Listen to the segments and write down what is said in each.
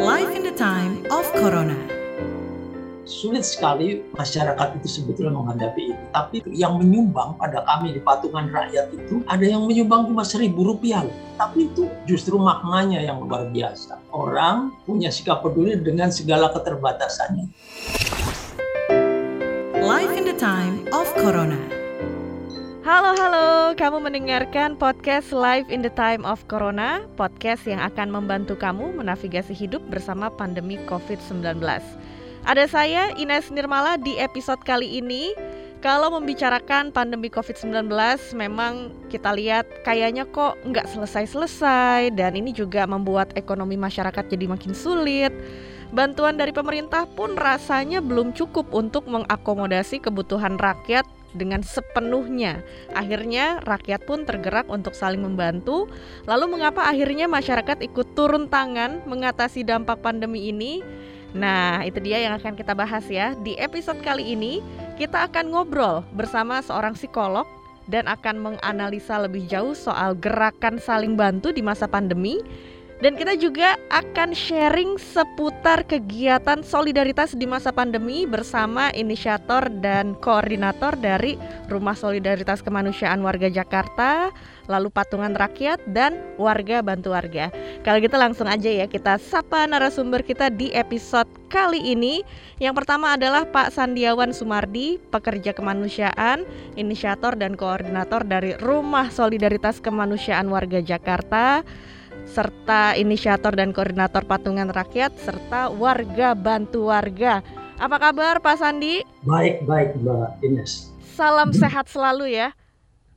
Life in the time of Corona. Sulit sekali masyarakat itu sebetulnya menghadapi ini. Tapi yang menyumbang pada kami di patungan rakyat itu ada yang menyumbang cuma seribu rupiah. Tapi itu justru maknanya yang luar biasa. Orang punya sikap peduli dengan segala keterbatasannya. Life in the time of Corona. Halo halo, kamu mendengarkan podcast Live in the Time of Corona, podcast yang akan membantu kamu menavigasi hidup bersama pandemi COVID-19. Ada saya Ines Nirmala di episode kali ini. Kalau membicarakan pandemi COVID-19, memang kita lihat kayaknya kok nggak selesai-selesai dan ini juga membuat ekonomi masyarakat jadi makin sulit. Bantuan dari pemerintah pun rasanya belum cukup untuk mengakomodasi kebutuhan rakyat dengan sepenuhnya. Akhirnya rakyat pun tergerak untuk saling membantu. Lalu mengapa akhirnya masyarakat ikut turun tangan mengatasi dampak pandemi ini? Nah, itu dia yang akan kita bahas ya. Di episode kali ini, kita akan ngobrol bersama seorang psikolog dan akan menganalisa lebih jauh soal gerakan saling bantu di masa pandemi dan kita juga akan sharing seputar kegiatan solidaritas di masa pandemi bersama inisiator dan koordinator dari Rumah Solidaritas Kemanusiaan Warga Jakarta, lalu Patungan Rakyat dan Warga Bantu Warga. Kalau gitu langsung aja ya kita sapa narasumber kita di episode kali ini. Yang pertama adalah Pak Sandiawan Sumardi, pekerja kemanusiaan, inisiator dan koordinator dari Rumah Solidaritas Kemanusiaan Warga Jakarta serta inisiator dan koordinator patungan rakyat serta warga bantu warga. Apa kabar Pak Sandi? Baik, baik Mbak Ines. Salam sehat selalu ya.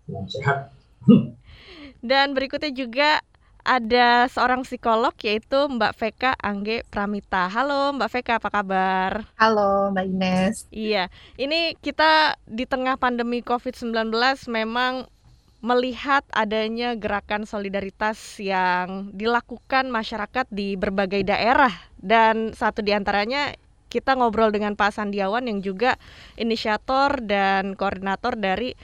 Salam sehat. Dan berikutnya juga ada seorang psikolog yaitu Mbak Veka Angge Pramita. Halo Mbak Veka, apa kabar? Halo Mbak Ines. Iya, ini kita di tengah pandemi COVID-19 memang melihat adanya gerakan solidaritas yang dilakukan masyarakat di berbagai daerah dan satu di antaranya kita ngobrol dengan Pak Sandiawan yang juga inisiator dan koordinator dari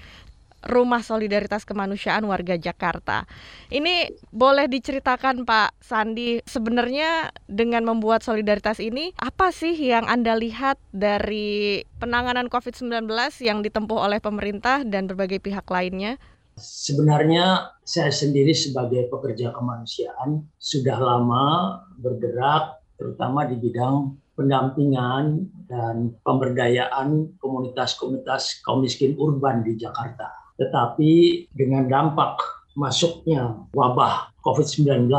Rumah Solidaritas Kemanusiaan Warga Jakarta. Ini boleh diceritakan Pak Sandi, sebenarnya dengan membuat solidaritas ini apa sih yang Anda lihat dari penanganan COVID-19 yang ditempuh oleh pemerintah dan berbagai pihak lainnya? Sebenarnya saya sendiri sebagai pekerja kemanusiaan sudah lama bergerak terutama di bidang pendampingan dan pemberdayaan komunitas-komunitas kaum miskin urban di Jakarta. Tetapi dengan dampak masuknya wabah COVID-19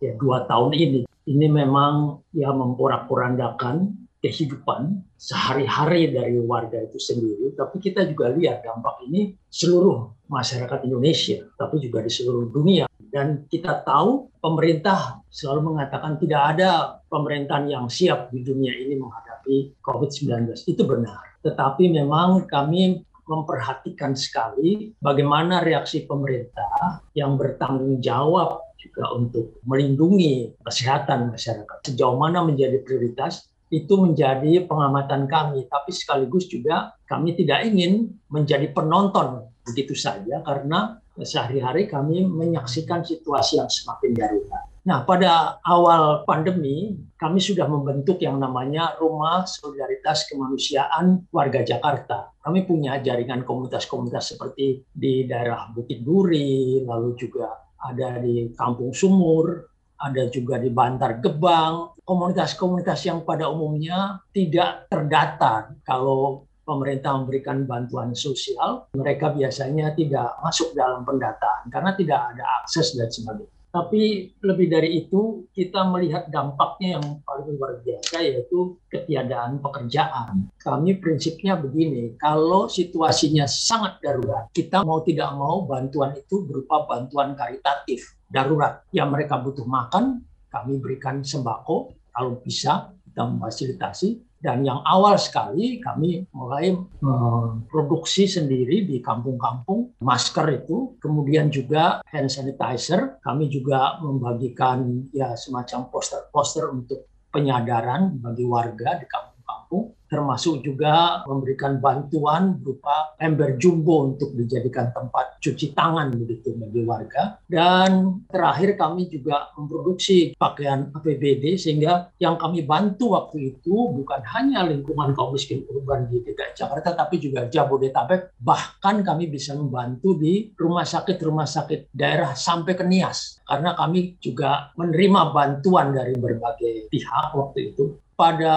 ya dua tahun ini, ini memang ya memporak-porandakan kehidupan sehari-hari dari warga itu sendiri, tapi kita juga lihat dampak ini seluruh masyarakat Indonesia, tapi juga di seluruh dunia. Dan kita tahu pemerintah selalu mengatakan tidak ada pemerintahan yang siap di dunia ini menghadapi COVID-19. Itu benar. Tetapi memang kami memperhatikan sekali bagaimana reaksi pemerintah yang bertanggung jawab juga untuk melindungi kesehatan masyarakat. Sejauh mana menjadi prioritas itu menjadi pengamatan kami, tapi sekaligus juga kami tidak ingin menjadi penonton begitu saja karena sehari-hari kami menyaksikan situasi yang semakin darurat. Nah, pada awal pandemi, kami sudah membentuk yang namanya Rumah Solidaritas Kemanusiaan Warga Jakarta. Kami punya jaringan komunitas-komunitas seperti di daerah Bukit Duri, lalu juga ada di Kampung Sumur, ada juga di Bantar Gebang, komunitas-komunitas yang pada umumnya tidak terdata kalau pemerintah memberikan bantuan sosial, mereka biasanya tidak masuk dalam pendataan karena tidak ada akses dan sebagainya. Tapi lebih dari itu, kita melihat dampaknya yang paling luar biasa yaitu ketiadaan pekerjaan. Kami prinsipnya begini, kalau situasinya sangat darurat, kita mau tidak mau bantuan itu berupa bantuan karitatif darurat. Yang mereka butuh makan, kami berikan sembako, kalau bisa kita memfasilitasi. Dan yang awal sekali kami mulai memproduksi sendiri di kampung-kampung masker itu, kemudian juga hand sanitizer. Kami juga membagikan ya semacam poster-poster untuk penyadaran bagi warga di kampung-kampung termasuk juga memberikan bantuan berupa ember jumbo untuk dijadikan tempat cuci tangan begitu bagi warga. Dan terakhir kami juga memproduksi pakaian APBD sehingga yang kami bantu waktu itu bukan hanya lingkungan kaum miskin urban di DKI Jakarta tapi juga Jabodetabek. Bahkan kami bisa membantu di rumah sakit-rumah sakit daerah sampai ke Nias. Karena kami juga menerima bantuan dari berbagai pihak waktu itu pada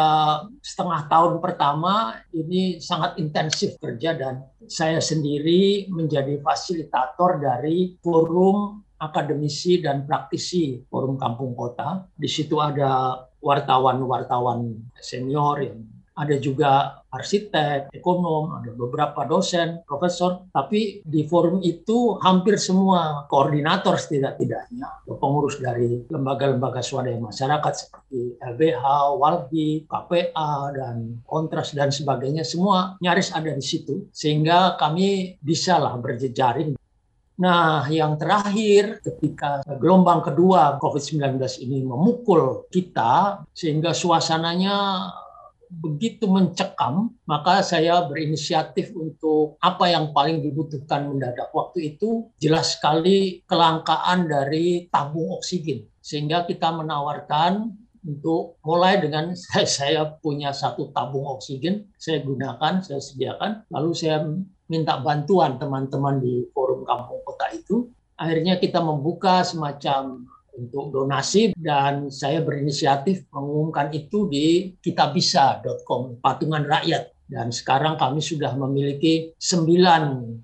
setengah tahun pertama ini sangat intensif kerja dan saya sendiri menjadi fasilitator dari forum akademisi dan praktisi forum kampung kota. Di situ ada wartawan-wartawan senior yang ada juga arsitek, ekonom, ada beberapa dosen, profesor, tapi di forum itu hampir semua koordinator setidak-tidaknya, pengurus dari lembaga-lembaga swadaya masyarakat seperti LBH, Walhi, KPA, dan Kontras, dan sebagainya, semua nyaris ada di situ, sehingga kami bisalah berjejaring. Nah, yang terakhir ketika gelombang kedua COVID-19 ini memukul kita sehingga suasananya begitu mencekam, maka saya berinisiatif untuk apa yang paling dibutuhkan mendadak. Waktu itu jelas sekali kelangkaan dari tabung oksigen. Sehingga kita menawarkan untuk mulai dengan saya, punya satu tabung oksigen, saya gunakan, saya sediakan, lalu saya minta bantuan teman-teman di forum kampung kota itu. Akhirnya kita membuka semacam untuk donasi dan saya berinisiatif mengumumkan itu di kitabisa.com patungan rakyat dan sekarang kami sudah memiliki sembilan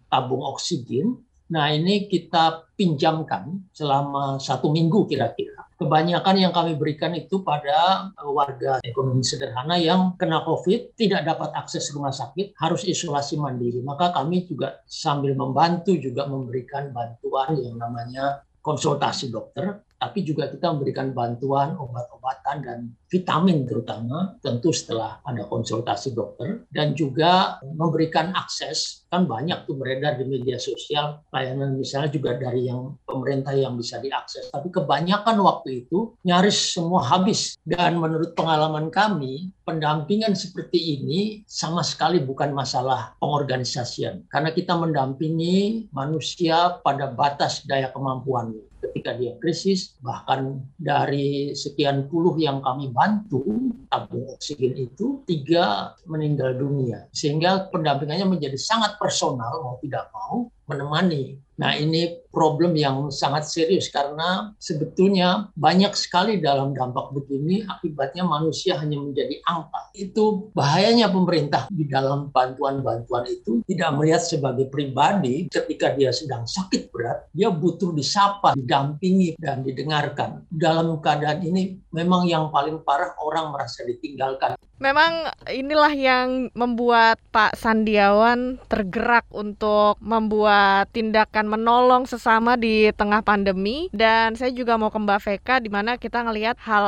tabung oksigen. Nah ini kita pinjamkan selama satu minggu kira-kira. Kebanyakan yang kami berikan itu pada warga ekonomi sederhana yang kena COVID, tidak dapat akses rumah sakit, harus isolasi mandiri. Maka kami juga sambil membantu juga memberikan bantuan yang namanya konsultasi dokter tapi juga kita memberikan bantuan obat-obatan dan vitamin terutama tentu setelah ada konsultasi dokter. Dan juga memberikan akses kan banyak tuh beredar di media sosial layanan misalnya juga dari yang pemerintah yang bisa diakses. Tapi kebanyakan waktu itu nyaris semua habis. Dan menurut pengalaman kami pendampingan seperti ini sama sekali bukan masalah pengorganisasian. Karena kita mendampingi manusia pada batas daya kemampuannya ketika dia krisis, bahkan dari sekian puluh yang kami bantu tabung oksigen itu, tiga meninggal dunia. Sehingga pendampingannya menjadi sangat personal, mau tidak mau, menemani. Nah ini problem yang sangat serius karena sebetulnya banyak sekali dalam dampak begini akibatnya manusia hanya menjadi angka. Itu bahayanya pemerintah di dalam bantuan-bantuan itu tidak melihat sebagai pribadi ketika dia sedang sakit berat, dia butuh disapa, didampingi dan didengarkan. Dalam keadaan ini memang yang paling parah orang merasa ditinggalkan. Memang inilah yang membuat Pak Sandiawan tergerak untuk membuat tindakan menolong sesama di tengah pandemi dan saya juga mau ke Mbak Veka di mana kita ngelihat hal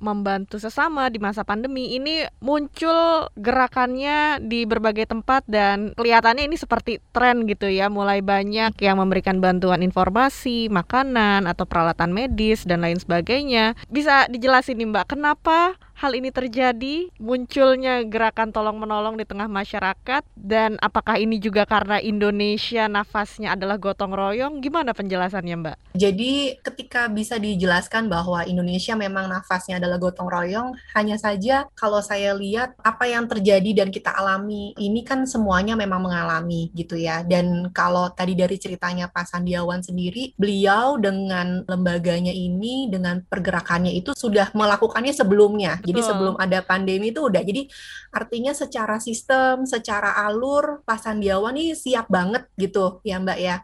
membantu sesama di masa pandemi ini muncul gerakannya di berbagai tempat dan kelihatannya ini seperti tren gitu ya mulai banyak yang memberikan bantuan informasi, makanan atau peralatan medis dan lain sebagainya. Bisa dijelasin nih Mbak kenapa hal ini terjadi, munculnya gerakan tolong menolong di tengah masyarakat dan apakah ini juga karena Indonesia nafasnya adalah gotong royong? Gimana penjelasannya, Mbak? Jadi ketika bisa dijelaskan bahwa Indonesia memang nafasnya adalah gotong royong, hanya saja kalau saya lihat apa yang terjadi dan kita alami ini kan semuanya memang mengalami gitu ya. Dan kalau tadi dari ceritanya Pak Sandiawan sendiri, beliau dengan lembaganya ini dengan pergerakannya itu sudah melakukannya sebelumnya jadi sebelum ada pandemi itu udah. Jadi artinya secara sistem, secara alur Pak Sandiawan nih siap banget gitu ya Mbak ya.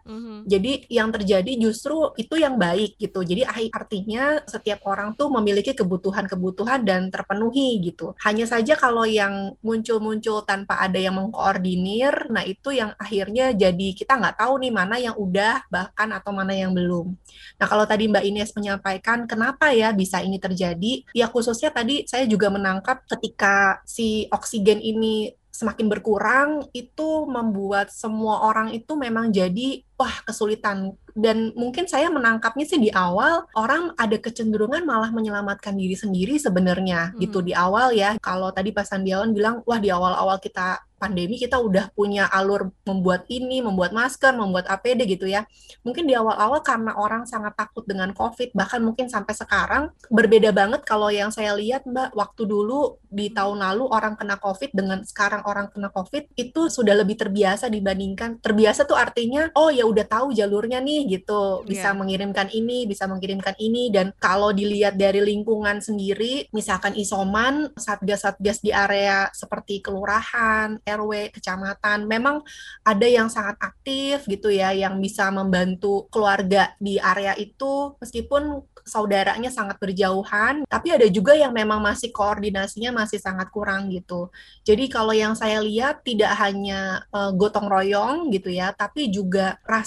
Jadi yang terjadi justru itu yang baik gitu. Jadi artinya setiap orang tuh memiliki kebutuhan-kebutuhan dan terpenuhi gitu. Hanya saja kalau yang muncul-muncul tanpa ada yang mengkoordinir, nah itu yang akhirnya jadi kita nggak tahu nih mana yang udah bahkan atau mana yang belum. Nah kalau tadi Mbak Ines menyampaikan kenapa ya bisa ini terjadi, ya khususnya tadi saya juga menangkap ketika si oksigen ini semakin berkurang itu membuat semua orang itu memang jadi wah kesulitan dan mungkin saya menangkapnya sih di awal orang ada kecenderungan malah menyelamatkan diri sendiri sebenarnya hmm. gitu di awal ya kalau tadi Pak Sandiawan bilang wah di awal-awal kita pandemi kita udah punya alur membuat ini, membuat masker, membuat APD gitu ya. Mungkin di awal-awal karena orang sangat takut dengan COVID, bahkan mungkin sampai sekarang berbeda banget kalau yang saya lihat Mbak, waktu dulu di tahun lalu orang kena COVID dengan sekarang orang kena COVID itu sudah lebih terbiasa dibandingkan terbiasa tuh artinya oh ya udah tahu jalurnya nih gitu, bisa yeah. mengirimkan ini, bisa mengirimkan ini dan kalau dilihat dari lingkungan sendiri, misalkan isoman, satgas-satgas di area seperti kelurahan, RW, kecamatan. Memang ada yang sangat aktif gitu ya, yang bisa membantu keluarga di area itu meskipun saudaranya sangat berjauhan, tapi ada juga yang memang masih koordinasinya masih sangat kurang gitu. Jadi kalau yang saya lihat tidak hanya uh, gotong royong gitu ya, tapi juga rasa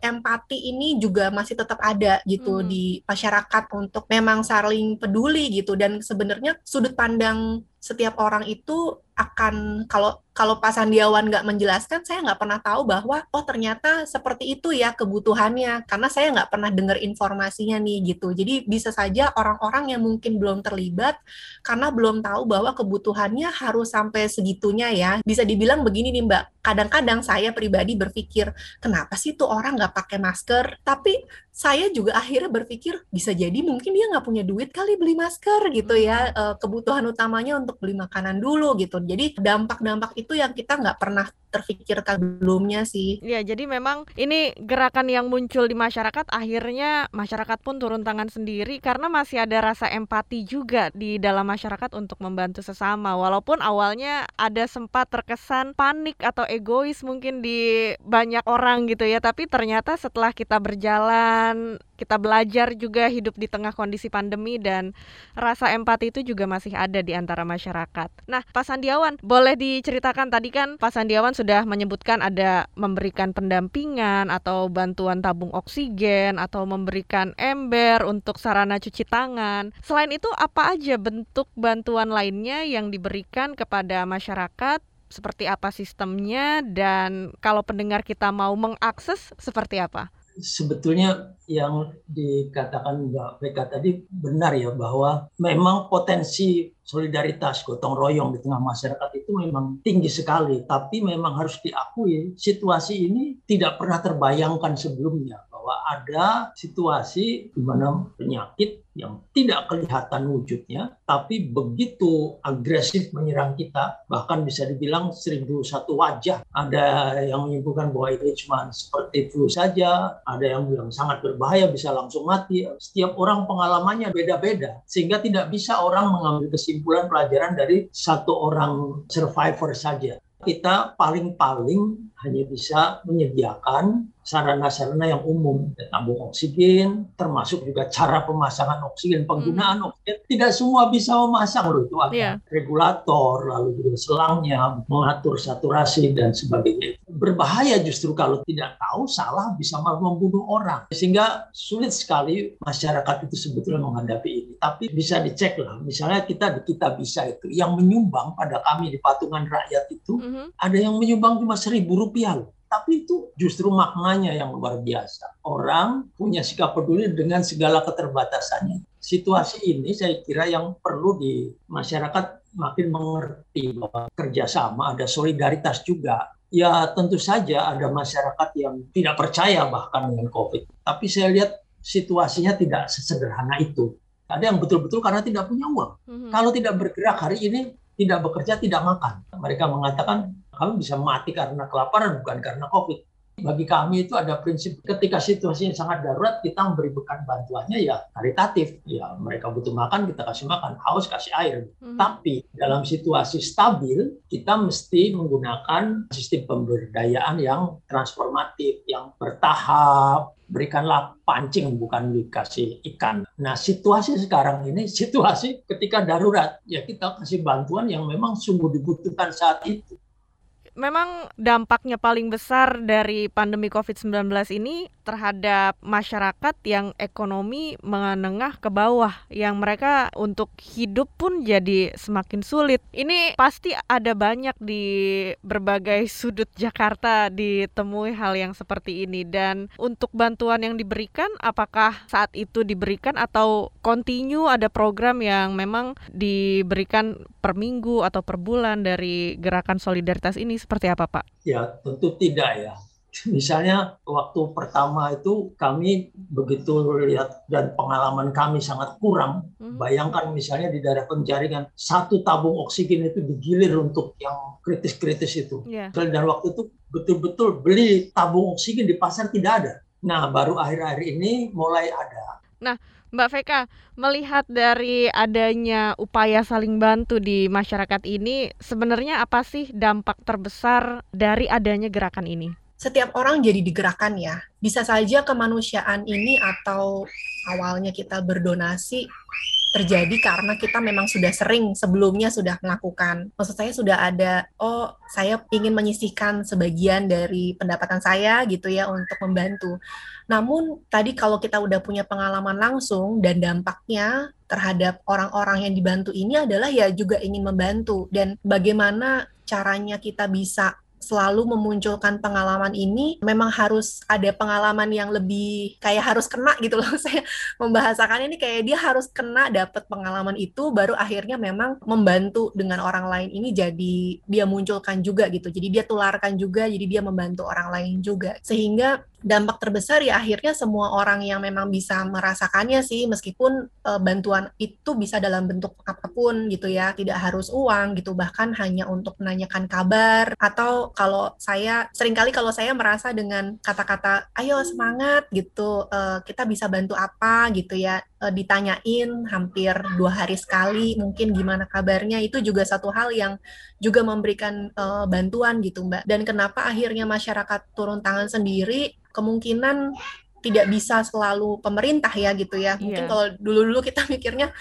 empati ini juga masih tetap ada gitu hmm. di masyarakat untuk memang saling peduli gitu dan sebenarnya sudut pandang setiap orang itu akan kalau kalau Pak Sandiawan nggak menjelaskan, saya nggak pernah tahu bahwa oh ternyata seperti itu ya kebutuhannya karena saya nggak pernah dengar informasinya nih gitu. Jadi bisa saja orang-orang yang mungkin belum terlibat karena belum tahu bahwa kebutuhannya harus sampai segitunya ya. Bisa dibilang begini nih Mbak, kadang-kadang saya pribadi berpikir kenapa sih tuh orang nggak pakai masker? Tapi saya juga akhirnya berpikir bisa jadi mungkin dia nggak punya duit kali beli masker gitu ya. Hmm. Kebutuhan utamanya untuk beli makanan dulu gitu. Jadi dampak-dampak itu yang kita nggak pernah terfikirkan sebelumnya sih. Ya, jadi memang ini gerakan yang muncul di masyarakat akhirnya masyarakat pun turun tangan sendiri karena masih ada rasa empati juga di dalam masyarakat untuk membantu sesama. Walaupun awalnya ada sempat terkesan panik atau egois mungkin di banyak orang gitu ya, tapi ternyata setelah kita berjalan kita belajar juga hidup di tengah kondisi pandemi dan rasa empati itu juga masih ada di antara masyarakat. Nah, Pak Sandiawan, boleh diceritakan tadi kan Pak Sandiawan sudah menyebutkan ada memberikan pendampingan atau bantuan tabung oksigen atau memberikan ember untuk sarana cuci tangan. Selain itu apa aja bentuk bantuan lainnya yang diberikan kepada masyarakat seperti apa sistemnya dan kalau pendengar kita mau mengakses seperti apa? Sebetulnya yang dikatakan Mbak Veka tadi benar ya bahwa memang potensi solidaritas gotong royong di tengah masyarakat itu memang tinggi sekali. Tapi memang harus diakui situasi ini tidak pernah terbayangkan sebelumnya bahwa ada situasi di mana penyakit yang tidak kelihatan wujudnya, tapi begitu agresif menyerang kita, bahkan bisa dibilang seribu satu wajah. Ada yang menyebutkan bahwa ini cuma seperti flu saja, ada yang bilang sangat berbahaya, bisa langsung mati. Setiap orang pengalamannya beda-beda, sehingga tidak bisa orang mengambil kesimpulan pelajaran dari satu orang survivor saja kita paling-paling hanya bisa menyediakan sarana-sarana yang umum, tabung oksigen, termasuk juga cara pemasangan oksigen, penggunaan hmm. oksigen. Tidak semua bisa memasang loh itu ada yeah. regulator, lalu juga selangnya, mengatur saturasi dan sebagainya. Berbahaya justru kalau tidak tahu salah bisa malah membunuh orang. Sehingga sulit sekali masyarakat itu sebetulnya menghadapi ini. Tapi bisa dicek lah, misalnya kita di kita bisa itu yang menyumbang pada kami di patungan rakyat itu mm -hmm. ada yang menyumbang cuma seribu rupiah loh tapi itu justru maknanya yang luar biasa. Orang punya sikap peduli dengan segala keterbatasannya. Situasi ini saya kira yang perlu di masyarakat makin mengerti bahwa kerjasama ada solidaritas juga. Ya tentu saja ada masyarakat yang tidak percaya bahkan dengan COVID. Tapi saya lihat situasinya tidak sesederhana itu. Ada yang betul-betul karena tidak punya uang. Mm -hmm. Kalau tidak bergerak hari ini, tidak bekerja, tidak makan. Mereka mengatakan kami bisa mati karena kelaparan bukan karena COVID. Bagi kami itu ada prinsip ketika situasi yang sangat darurat kita memberikan bantuannya ya karitatif. Ya mereka butuh makan kita kasih makan, haus kasih air. Hmm. Tapi dalam situasi stabil kita mesti menggunakan sistem pemberdayaan yang transformatif, yang bertahap, berikanlah pancing bukan dikasih ikan. Nah situasi sekarang ini situasi ketika darurat ya kita kasih bantuan yang memang sungguh dibutuhkan saat itu memang dampaknya paling besar dari pandemi COVID-19 ini terhadap masyarakat yang ekonomi menengah ke bawah yang mereka untuk hidup pun jadi semakin sulit. Ini pasti ada banyak di berbagai sudut Jakarta ditemui hal yang seperti ini dan untuk bantuan yang diberikan apakah saat itu diberikan atau continue ada program yang memang diberikan per minggu atau per bulan dari gerakan solidaritas ini seperti apa Pak? Ya tentu tidak ya. Misalnya waktu pertama itu kami begitu lihat dan pengalaman kami sangat kurang. Hmm. Bayangkan misalnya di daerah penjaringan satu tabung oksigen itu digilir untuk yang kritis-kritis itu. Yeah. Dan waktu itu betul-betul beli tabung oksigen di pasar tidak ada. Nah baru akhir-akhir ini mulai ada. Nah Mbak Veka, melihat dari adanya upaya saling bantu di masyarakat ini, sebenarnya apa sih dampak terbesar dari adanya gerakan ini? Setiap orang jadi digerakkan ya. Bisa saja kemanusiaan ini atau awalnya kita berdonasi terjadi karena kita memang sudah sering sebelumnya sudah melakukan. Maksud saya sudah ada, oh saya ingin menyisihkan sebagian dari pendapatan saya gitu ya untuk membantu. Namun tadi kalau kita udah punya pengalaman langsung dan dampaknya terhadap orang-orang yang dibantu ini adalah ya juga ingin membantu dan bagaimana caranya kita bisa selalu memunculkan pengalaman ini memang harus ada pengalaman yang lebih kayak harus kena gitu loh. Saya membahasakannya ini kayak dia harus kena dapat pengalaman itu baru akhirnya memang membantu dengan orang lain ini jadi dia munculkan juga gitu. Jadi dia tularkan juga jadi dia membantu orang lain juga. Sehingga dampak terbesar ya akhirnya semua orang yang memang bisa merasakannya sih meskipun e, bantuan itu bisa dalam bentuk apa pun gitu ya tidak harus uang gitu bahkan hanya untuk menanyakan kabar atau kalau saya sering kali kalau saya merasa dengan kata-kata ayo semangat gitu e, kita bisa bantu apa? gitu ya e, ditanyain hampir dua hari sekali mungkin gimana kabarnya itu juga satu hal yang juga memberikan e, bantuan gitu mbak dan kenapa akhirnya masyarakat turun tangan sendiri kemungkinan tidak bisa selalu pemerintah ya gitu ya. Mungkin yeah. kalau dulu-dulu kita mikirnya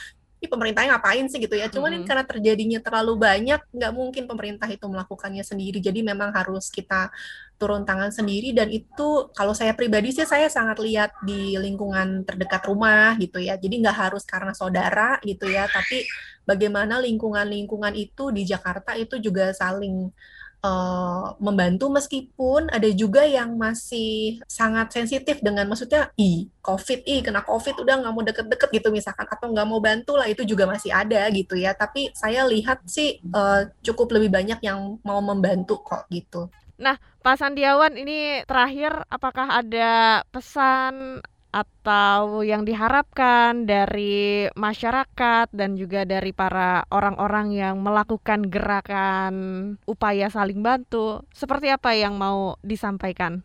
ini pemerintahnya ngapain sih gitu ya. Cuman mm -hmm. ini karena terjadinya terlalu banyak, nggak mungkin pemerintah itu melakukannya sendiri. Jadi memang harus kita turun tangan sendiri dan itu kalau saya pribadi sih saya sangat lihat di lingkungan terdekat rumah gitu ya. Jadi nggak harus karena saudara gitu ya, tapi bagaimana lingkungan-lingkungan itu di Jakarta itu juga saling uh, membantu meskipun ada juga yang masih sangat sensitif dengan maksudnya i covid i kena covid udah nggak mau deket-deket gitu misalkan atau nggak mau bantu lah itu juga masih ada gitu ya tapi saya lihat sih uh, cukup lebih banyak yang mau membantu kok gitu. Nah, Pak Sandiawan ini terakhir apakah ada pesan atau yang diharapkan dari masyarakat dan juga dari para orang-orang yang melakukan gerakan upaya saling bantu, seperti apa yang mau disampaikan?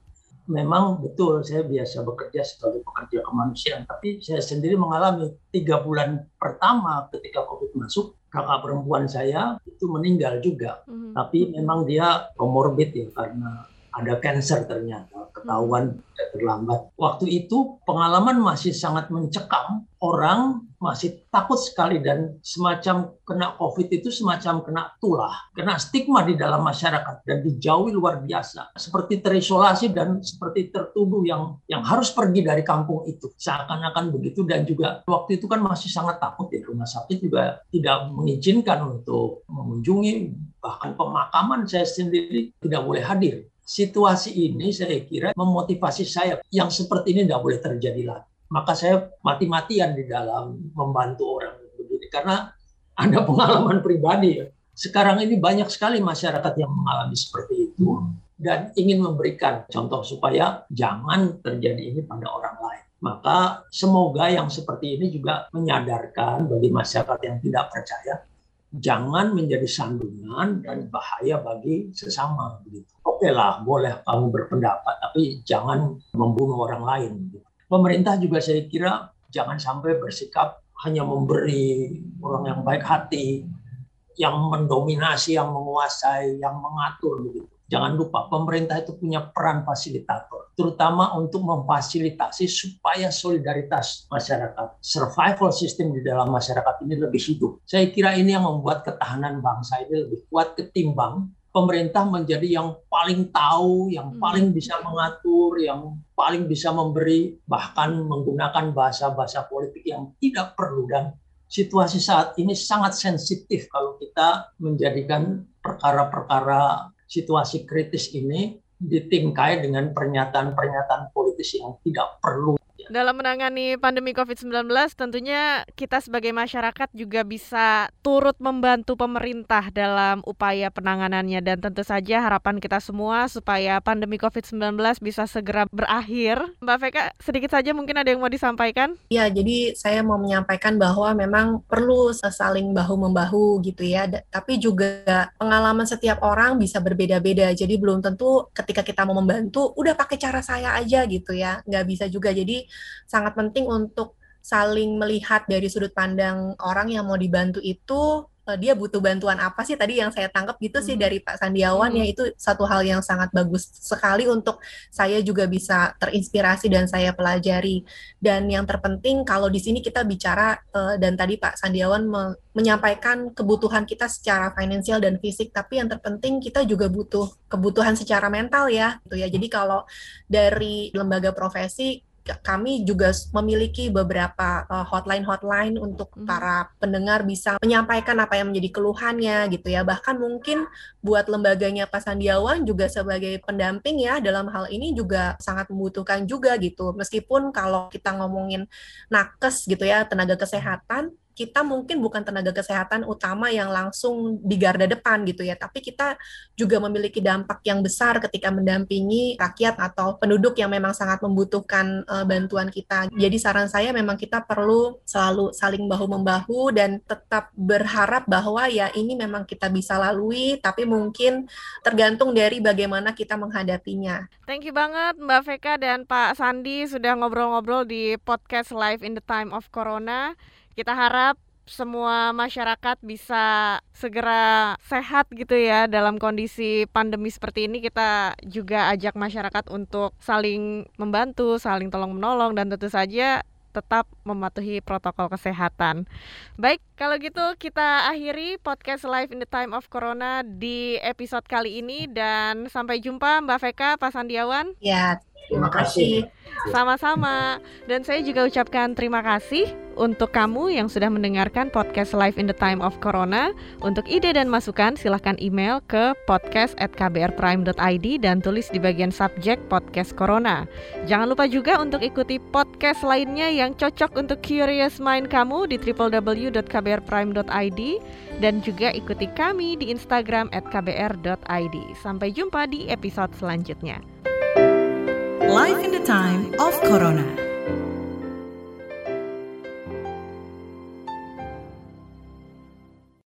Memang betul, saya biasa bekerja sebagai pekerja kemanusiaan, tapi saya sendiri mengalami tiga bulan pertama ketika COVID masuk, kakak perempuan saya itu meninggal juga. Mm -hmm. Tapi memang dia komorbid ya karena ada cancer ternyata ketahuan tidak terlambat. Waktu itu pengalaman masih sangat mencekam, orang masih takut sekali dan semacam kena COVID itu semacam kena tulah, kena stigma di dalam masyarakat dan dijauhi luar biasa, seperti terisolasi dan seperti tertuduh yang yang harus pergi dari kampung itu, seakan-akan begitu dan juga waktu itu kan masih sangat takut ya rumah sakit juga tidak mengizinkan untuk mengunjungi bahkan pemakaman saya sendiri tidak boleh hadir situasi ini saya kira memotivasi saya yang seperti ini tidak boleh terjadi lagi. Maka saya mati-matian di dalam membantu orang begini karena ada pengalaman pribadi. Sekarang ini banyak sekali masyarakat yang mengalami seperti itu dan ingin memberikan contoh supaya jangan terjadi ini pada orang lain. Maka semoga yang seperti ini juga menyadarkan bagi masyarakat yang tidak percaya jangan menjadi sandungan dan bahaya bagi sesama begitu. Oke lah, boleh kamu berpendapat, tapi jangan membunuh orang lain. Pemerintah juga saya kira jangan sampai bersikap hanya memberi orang yang baik hati, yang mendominasi, yang menguasai, yang mengatur begitu. Jangan lupa pemerintah itu punya peran fasilitator, terutama untuk memfasilitasi supaya solidaritas masyarakat, survival system di dalam masyarakat ini lebih hidup. Saya kira ini yang membuat ketahanan bangsa ini lebih kuat ketimbang pemerintah menjadi yang paling tahu, yang Hmm. paling bisa mengatur, yang paling bisa memberi, bahkan menggunakan bahasa-bahasa politik yang tidak perlu dan situasi saat ini sangat sensitif kalau kita menjadikan perkara-perkara situasi kritis ini ditingkai dengan pernyataan-pernyataan politis yang tidak perlu. Dalam menangani pandemi COVID-19, tentunya kita sebagai masyarakat juga bisa turut membantu pemerintah dalam upaya penanganannya dan tentu saja harapan kita semua supaya pandemi COVID-19 bisa segera berakhir. Mbak Veka, sedikit saja mungkin ada yang mau disampaikan? Ya, jadi saya mau menyampaikan bahwa memang perlu saling bahu-membahu gitu ya. Tapi juga pengalaman setiap orang bisa berbeda-beda. Jadi belum tentu ketika kita mau membantu, udah pakai cara saya aja gitu ya. Nggak bisa juga. Jadi sangat penting untuk saling melihat dari sudut pandang orang yang mau dibantu itu eh, dia butuh bantuan apa sih tadi yang saya tangkap gitu sih Hmm. dari Pak Sandiawan ya Hmm. itu satu hal yang sangat bagus sekali untuk saya juga bisa terinspirasi dan saya pelajari dan yang terpenting kalau di sini kita bicara eh, dan tadi Pak Sandiawan me- menyampaikan kebutuhan kita secara finansial dan fisik tapi yang terpenting kita juga butuh kebutuhan secara mental ya gitu ya jadi kalau dari lembaga profesi kami juga memiliki beberapa eh, hotline-hotline untuk Mhm. para pendengar bisa menyampaikan apa yang menjadi keluhannya gitu ya bahkan mungkin buat lembaganya Pak Sandiawan juga sebagai pendamping ya dalam hal ini juga sangat membutuhkan juga gitu meskipun kalau kita ngomongin nakes gitu ya tenaga kesehatan kita mungkin bukan tenaga kesehatan utama yang langsung di garda depan gitu ya tapi kita juga memiliki dampak yang besar ketika mendampingi rakyat atau penduduk yang memang sangat membutuhkan eh, bantuan kita jadi saran saya memang kita perlu selalu saling bahu membahu dan tetap berharap bahwa ya ini memang kita bisa lalui tapi mungkin tergantung dari bagaimana kita menghadapinya Thank you banget Mbak Veka dan Pak Sandi sudah ngobrol-ngobrol di podcast Live in the Time of Corona. Kita harap semua masyarakat bisa segera sehat gitu ya dalam kondisi pandemi seperti ini kita juga ajak masyarakat untuk saling membantu, saling tolong menolong dan tentu saja tetap mematuhi protokol kesehatan. Baik, kalau gitu kita akhiri podcast Live in the Time of Corona di episode kali ini dan sampai jumpa Mbak Veka, Pak Sandiawan. ya Terima kasih. Sama-sama. Dan saya juga ucapkan terima kasih untuk kamu yang sudah mendengarkan podcast Live in the Time of Corona. Untuk ide dan masukan silahkan email ke podcast@kbrprime.id dan tulis di bagian subjek podcast Corona. Jangan lupa juga untuk ikuti podcast lainnya yang cocok untuk curious mind kamu di www.kbrprime.id dan juga ikuti kami di Instagram @kbr.id. Sampai jumpa di episode selanjutnya. Life in the time of Corona.